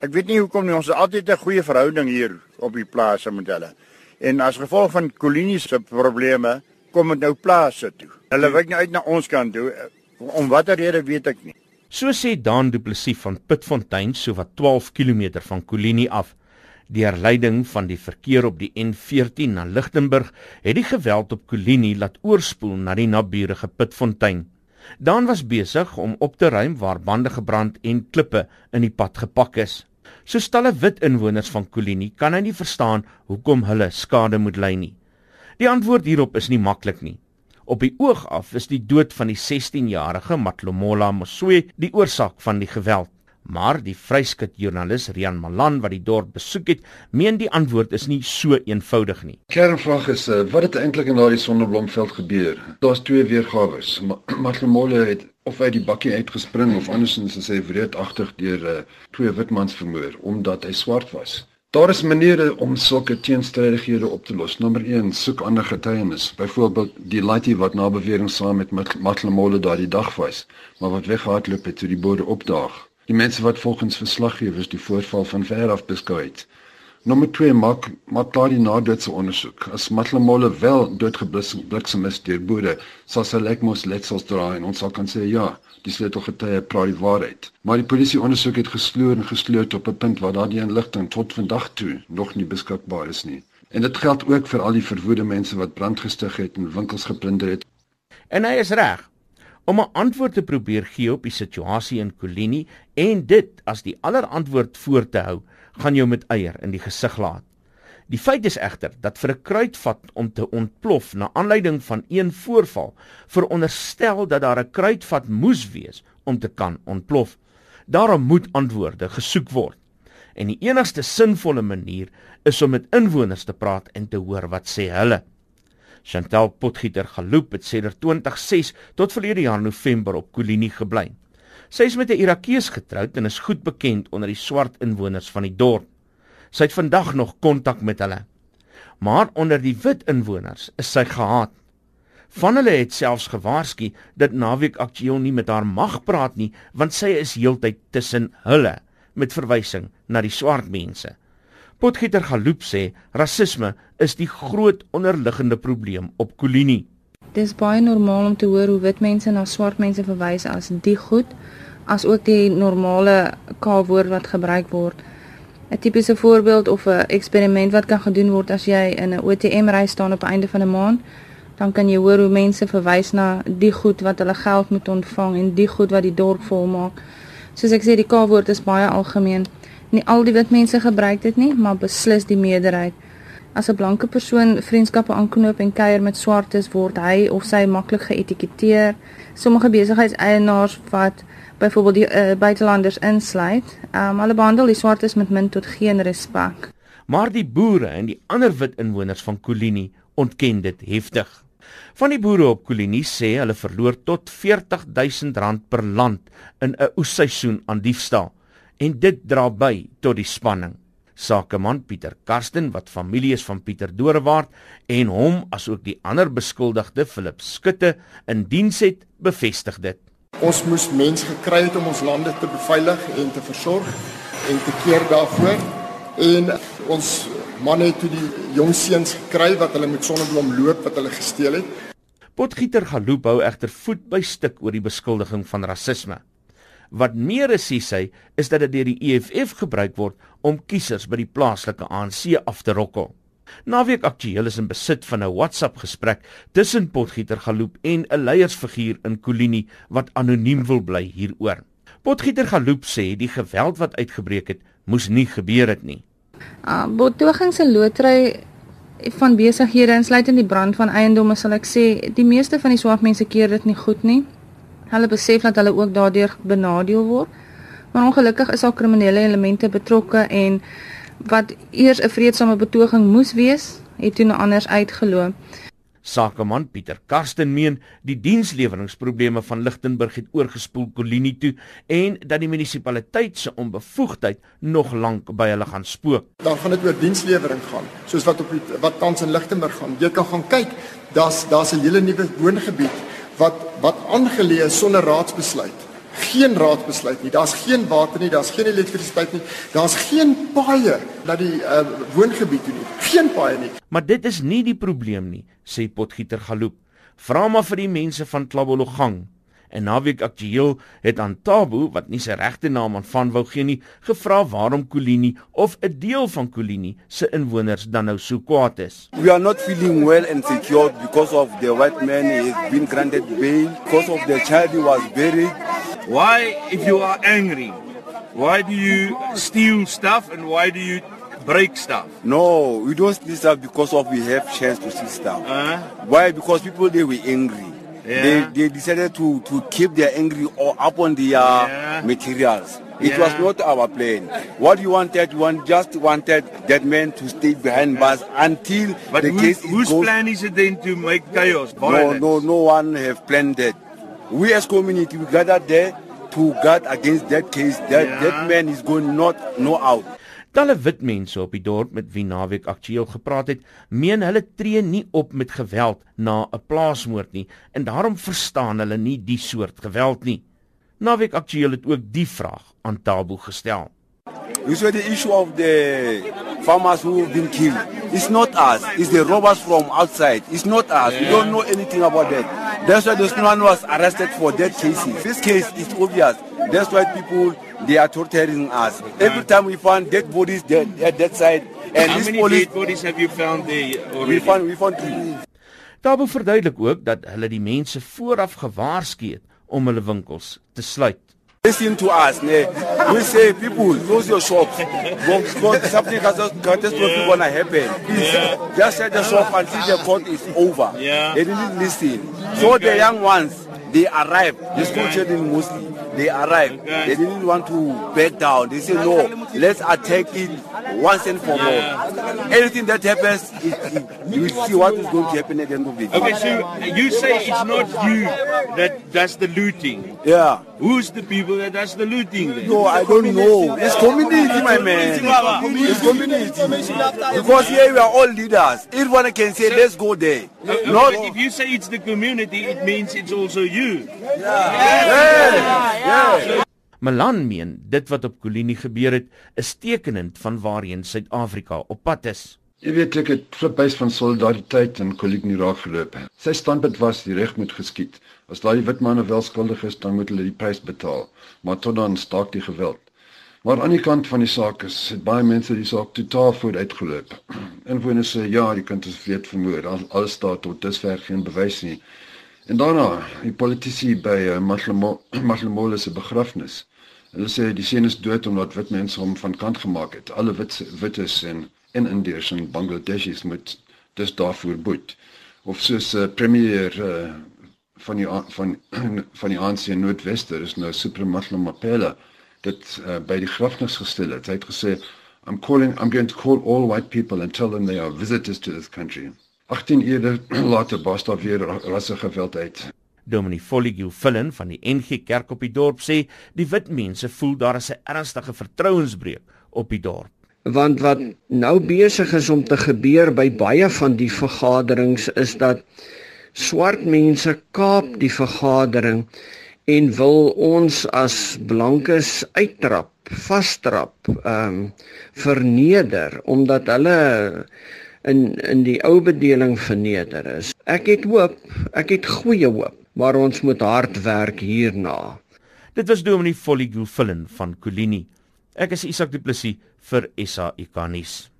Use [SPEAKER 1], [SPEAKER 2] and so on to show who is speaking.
[SPEAKER 1] Ek weet nie hoekom nie, ons het altyd 'n goeie verhouding hier op die plase met hulle. En as gevolg van kolonie se probleme kom dit nou plase toe. Hulle wyk nou uit na ons kant toe. Om watter rede weet ek nie.
[SPEAKER 2] So sê Dan Du Plessis van Pitfontein, so wat 12 km van Kolinie af. Deur leiding van die verkeer op die N14 na Lichtenburg het die geweld op Kolinie laat oorspoel na die naburige Pitfontein. Dan was besig om op te ruim waar bande gebrand en klippe in die pad gepak is. So stalle wit inwoners van Kolinie kan hy nie verstaan hoekom hulle skade moet ly nie. Die antwoord hierop is nie maklik nie. Op die oog af is die dood van die 16-jarige Matlomola Moswe die oorsaak van die geweld. Maar die vryskut joernalis Rian Malan wat die dorp besoek het, meen die antwoord is nie so eenvoudig nie.
[SPEAKER 3] Kernvraag is uh, wat het eintlik in daardie sonneblomveld gebeur? Daar's twee weergawe. Matlomola het of uit die bakkie uitgespring of andersins is hy wreedagtig deur uh, twee witmans vermoor omdat hy swart was. Daar is maniere om sulke teenstrydighede op te los. Nommer 1, soek ander getuienis. Byvoorbeeld die laaitie wat na bewering saam met Matlomola daardie dag was, maar wat weggehardloop het toe die bode opdaag die mense wat volgens verslaggewers die voorval van ver af beskou het. Nommer 2 maak maak daar die nadoetse ondersoek. As Matlamolle wel doodgebliksem is deur boere, sal sy lekmos letsels dra en ons sal kan sê ja, die sleutelgetuie praat die waarheid. Maar die polisie ondersoek het gesloer en gesloot op 'n punt waar daardie inligting tot vandag toe nog nie beskikbaar is nie. En dit geld ook vir al die verwoede mense wat brand gestig het en winkels geplunder het.
[SPEAKER 2] En hy is reg om 'n antwoord te probeer gee op die situasie in Kolini en dit as die allerantwoord voor te hou, gaan jou met eier in die gesig laat. Die feit is egter dat vir 'n kruitvat om te ontplof na aanleiding van een voorval, veronderstel dat daar 'n kruitvat moes wees om te kan ontplof. Daarom moet antwoorde gesoek word. En die enigste sinvolle manier is om met inwoners te praat en te hoor wat sê hulle. Chantal Potgieter Galoop het sedert 2006 tot verlede jaar November op Kolini gebly. Sy is met 'n Irakees getroud en is goed bekend onder die swart inwoners van die dorp. Sy het vandag nog kontak met hulle. Maar onder die wit inwoners is sy gehaat. Van hulle het selfs gewaarsku dat Naweek Aktueel nie met haar mag praat nie, want sy is heeltyd tussen hulle met verwysing na die swart mense. Potgieter Galoop sê rasisme is die groot onderliggende probleem op Kolini.
[SPEAKER 4] Dit is baie normaal om te hoor hoe wit mense na swart mense verwys as die goed, as ook die normale K-woord wat gebruik word. 'n Tipiese voorbeeld of 'n eksperiment wat kan gedoen word as jy in 'n ATM-ry staan op einde van 'n maand, dan kan jy hoor hoe mense verwys na die goed wat hulle geld moet ontvang en die goed wat die dorp volmaak. Soos ek sê, die K-woord is baie algemeen. Nie al die wit mense gebruik dit nie, maar beslis die meerderheid. As 'n blanke persoon vriendskappe aanknoop en kuier met swartes, word hy of sy maklik geetiketeer. Sommige besigheidseienaars wat byvoorbeeld die uh, buitelanders insluit, um, hulle behandel die swartes met min tot geen respek.
[SPEAKER 2] Maar die boere en die ander wit inwoners van Kolini ontken dit heftig. Van die boere op Kolini sê hulle verloor tot R40000 per land in 'n oesseisoen aan diefstal en dit dra by tot die spanning. Sakeman Pieter Karsten wat familie is van Pieter Dorewaard en hom asook die ander beskuldigde Philip Skutte in diens het, bevestig dit.
[SPEAKER 5] Ons moes mense gekry het om ons lande te beveilig en te versorg en te keer daarvoor en ons manne het toe die jong seuns gekry wat hulle met sonneblom loop wat hulle gesteel het.
[SPEAKER 2] Potgieter Galoop hou egter voet by stuk oor die beskuldiging van rasisme. Wat meer is, sê hy, is dat dit deur die EFF gebruik word om kiesers by die plaaslike ANC af te rokkel. Naweek aktueel is in besit van 'n WhatsApp-gesprek tussen Potgieter Galoop en 'n leiersfiguur in Kolini wat anoniem wil bly hieroor. Potgieter Galoop sê die geweld wat uitgebreek het, moes nie gebeur het nie.
[SPEAKER 4] Uh, betogings en lotry van besighede insluitend die brand van eiendomme sal ek sê, die meeste van die swart mense keer dit nie goed nie. Hulle besef dat hulle ook daardeur benadeel word. Maar ongelukkig is daar kriminele elemente betrokke en wat eers 'n vredesame betoging moes wees, het toe anders uitgeloop.
[SPEAKER 2] Sakeman Pieter Karsten meen die diensleweringsprobleme van Lichtenburg het oorgespoel Kolini toe en dat die munisipaliteit se onbevoegdheid nog lank by hulle gaan spook.
[SPEAKER 5] Dan gaan dit oor dienslewering gaan, soos wat op die, wat tans in Lichtenburg gaan. Jy kan gaan kyk, daar's daar's 'n hele nuwe woongebied wat wat aangeleë sonder raadsbesluit geen raadbesluit nie. Daar's geen water nie, daar's geen elektrisiteit nie. Daar's geen paaie na die uh, woongebied toe nie. Geen paaie nie.
[SPEAKER 2] Maar dit is nie die probleem nie, sê Potgieter Galoop. Vra maar vir die mense van Klabologang. En naweek aktueel het aan Tabo wat nie sy regte naam aan van wou gee nie, gevra waarom Kolini of 'n deel van Kolini se inwoners dan nou so kwaad is.
[SPEAKER 6] We are not feeling well and secure because of the white man has been granted bail because of the child who was buried.
[SPEAKER 7] Why if you are angry, why do you steal stuff and why do you break stuff?
[SPEAKER 6] No, we don't steal stuff because of we have chance to steal stuff.
[SPEAKER 7] Uh,
[SPEAKER 6] Why? Because people they were angry.
[SPEAKER 7] Yeah.
[SPEAKER 6] They they decided to to keep their angry or up on their
[SPEAKER 7] Yeah.
[SPEAKER 6] materials. It
[SPEAKER 7] Yeah.
[SPEAKER 6] was not our plan. What you wanted, want, just wanted that man to stay behind bars until
[SPEAKER 7] but
[SPEAKER 6] the
[SPEAKER 7] who,
[SPEAKER 6] case
[SPEAKER 7] whose
[SPEAKER 6] goes.
[SPEAKER 7] plan is it then to make chaos?
[SPEAKER 6] No,
[SPEAKER 7] violence?
[SPEAKER 6] no, no one have planned that. We as community we gathered there to guard against that case. That that man is going not no out.
[SPEAKER 2] Talle wit mense op die dorp met wie naweek aktueel gepraat het, meen hulle tree nie op met geweld na 'n plaasmoord nie en daarom verstaan hulle nie die soort geweld nie. Naweek aktueel het ook die vraag aan Tabo gestel.
[SPEAKER 6] You saw the issue of the farmers who have been killed. It's not us. It's the robbers from outside. It's not us. We don't know anything about that. That's why this man was arrested for that case. This case is obvious. That's why people they are torturing us. Every time we find dead bodies dead at that side, and
[SPEAKER 7] How
[SPEAKER 6] this
[SPEAKER 7] many
[SPEAKER 6] police
[SPEAKER 7] dead bodies have you found there already?
[SPEAKER 6] we found we found three.
[SPEAKER 2] Tabo verduidelik ook dat hulle die mense vooraf gewaarsku het om hulle winkels te sluit.
[SPEAKER 6] Listen to us, ne? We say people close your shops. Because something catastrophe gonna happen. Please just shut the shop until the court is over.
[SPEAKER 7] Yeah.
[SPEAKER 6] They didn't listen. So the young ones they arrived. The school children mostly they arrived. They didn't want to back down. They said no, let's attack it once and for all. Anything that happens, it, it, you see what is going to happen at the end of it.
[SPEAKER 7] Okay, so you say it's not you that does the looting.
[SPEAKER 6] Yeah.
[SPEAKER 7] Who's the people that does the looting then?
[SPEAKER 6] No, I don't know. It's community, my man. It's community. Because here we are all leaders. Everyone can say, let's go there.
[SPEAKER 7] Uh,
[SPEAKER 6] Not,
[SPEAKER 7] but if you say it's the community, it means it's also you.
[SPEAKER 6] yeah, yeah.
[SPEAKER 2] Malan meen dit wat op Kolini gebeur het is tekenend van waarheen Suid-Afrika op pad is.
[SPEAKER 3] Jy weet ek het fliphuis van solidariteit en kolleg nie raak geloop. Sy standpunt was die reg moet geskied. As daai wit manne wel skuldig is, dan moet hulle die prys betaal. Maar tot dan staak die geweld. Maar aan die kant van die saak is het baie mense die saak totaal vooruit geloop. Inwoners sê ja, die kind is weet vermoor. Al, alles staat tot dusver geen bewys nie. En daarna, die politici by uh, Mahlemole se begrafnis. Hulle sê die seun is dood omdat wit mense hom van kant gemaak het. Alle wit wites en en Indiërs en Bangladeshis moet dus daarvoor boet. Of soos 'n uh, premier uh, van die van van die ANC Noordwester is nou Supramathla Mapela dit uh, by die grafnis gestel het. Hy het gesê I'm calling I'm going to call all white people and tell them they are visitors to this country. 18 ure later bars daar weer ra- rassegeweld uit.
[SPEAKER 2] Dominee Folligiel Villen van die NG Kerk op die dorp sê die wit mense voel daar is 'n ernstige vertrouensbreuk op die dorp.
[SPEAKER 8] want wat nou besig is om te gebeur by baie van die vergaderings is dat swart mense kaap die vergadering en wil ons as blankes uittrap, vastrap, ehm um, verneder omdat hulle in in die ou bedeling verneder is. Ek het hoop, ek het goeie hoop, maar ons moet hard werk hierna.
[SPEAKER 2] Dit was Dominee Folligiel Villen van Kolini. Ek is Isak Du Plessis vir SAIK nuus.